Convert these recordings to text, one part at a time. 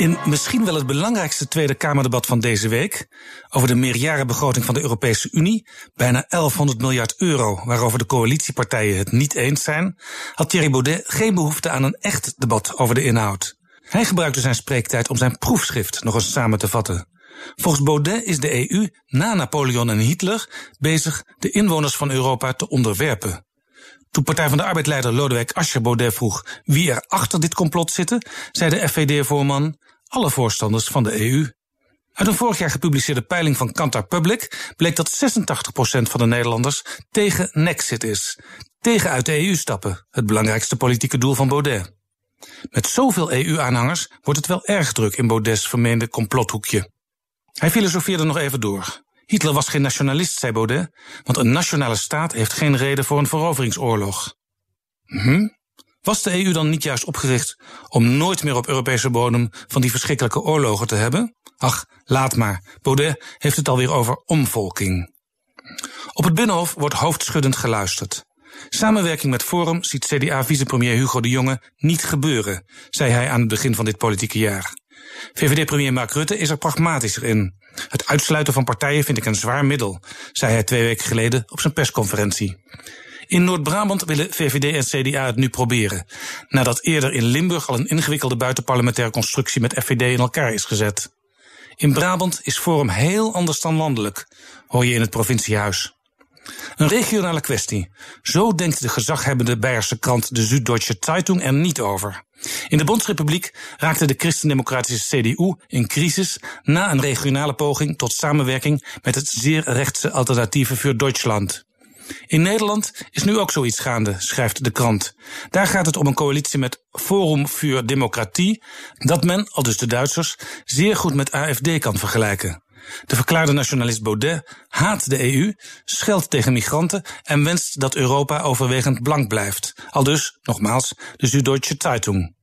In misschien wel het belangrijkste Tweede Kamerdebat van deze week, over de meerjarenbegroting van de Europese Unie, bijna 1100 miljard euro, waarover de coalitiepartijen het niet eens zijn, had Thierry Baudet geen behoefte aan een echt debat over de inhoud. Hij gebruikte zijn spreektijd om zijn proefschrift nog eens samen te vatten. Volgens Baudet is de EU na Napoleon en Hitler bezig de inwoners van Europa te onderwerpen. Toen Partij van de Arbeidleider Lodewijk Asscher Baudet vroeg wie er achter dit complot zitten, zei de FVD-voorman alle voorstanders van de EU. Uit een vorig jaar gepubliceerde peiling van Kantar Public bleek dat 86% van de Nederlanders tegen Nexit is. Tegen uit de EU stappen, het belangrijkste politieke doel van Baudet. Met zoveel EU-aanhangers wordt het wel erg druk in Baudets vermeende complothoekje. Hij filosofeerde nog even door. Hitler was geen nationalist, zei Baudet, want een nationale staat heeft geen reden voor een veroveringsoorlog. Hm? Was de EU dan niet juist opgericht om nooit meer op Europese bodem van die verschrikkelijke oorlogen te hebben? Ach, laat maar. Baudet heeft het alweer over omvolking. Op het Binnenhof wordt hoofdschuddend geluisterd. Samenwerking met Forum ziet CDA-vicepremier Hugo de Jonge niet gebeuren, zei hij aan het begin van dit politieke jaar. VVD-premier Mark Rutte is er pragmatischer in. Het uitsluiten van partijen vind ik een zwaar middel, zei hij twee weken geleden op zijn persconferentie. In Noord-Brabant willen VVD en CDA het nu proberen, nadat eerder in Limburg al een ingewikkelde buitenparlementaire constructie met FVD in elkaar is gezet. In Brabant is Forum heel anders dan landelijk, hoor je in het provinciehuis. Een regionale kwestie. Zo denkt de gezaghebbende Beierse krant de Süddeutsche Zeitung er niet over. In de Bondsrepubliek raakte de christendemocratische CDU in crisis na een regionale poging tot samenwerking met het zeer rechtse alternatieve voor Duitsland. In Nederland is nu ook zoiets gaande, schrijft de krant. Daar gaat het om een coalitie met Forum voor Democratie, dat men, al dus de Duitsers, zeer goed met AFD kan vergelijken. De verklaarde nationalist Baudet haat de EU, scheldt tegen migranten en wenst dat Europa overwegend blank blijft. Al dus, nogmaals, de Süddeutsche Zeitung.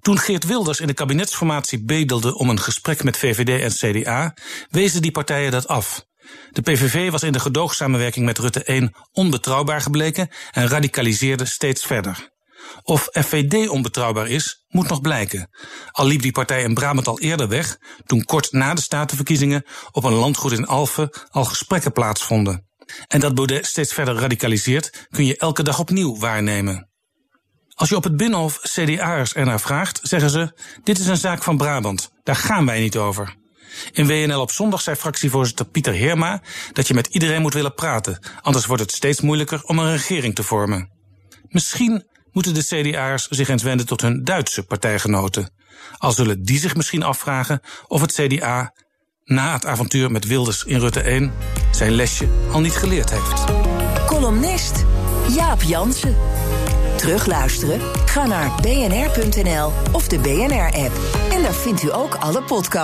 Toen Geert Wilders in de kabinetsformatie bedelde om een gesprek met VVD en CDA, wezen die partijen dat af. De PVV was in de gedoogsamenwerking met Rutte 1 onbetrouwbaar gebleken en radicaliseerde steeds verder. Of FVD onbetrouwbaar is, moet nog blijken. Al liep die partij in Brabant al eerder weg, toen kort na de statenverkiezingen op een landgoed in Alphen al gesprekken plaatsvonden. En dat Baudet steeds verder radicaliseert, kun je elke dag opnieuw waarnemen. Als je op het Binnenhof CDA'ers ernaar vraagt, zeggen ze: Dit is een zaak van Brabant, daar gaan wij niet over. In WNL op zondag zei fractievoorzitter Pieter Heerma dat je met iedereen moet willen praten, anders wordt het steeds moeilijker om een regering te vormen. Misschien moeten de CDA'ers zich eens wenden tot hun Duitse partijgenoten. Al zullen die zich misschien afvragen of het CDA na het avontuur met Wilders in Rutte 1 zijn lesje al niet geleerd heeft. Columnist Jaap Jansen. Terugluisteren? Ga naar bnr.nl of de BNR-app. En daar vindt u ook alle podcasts.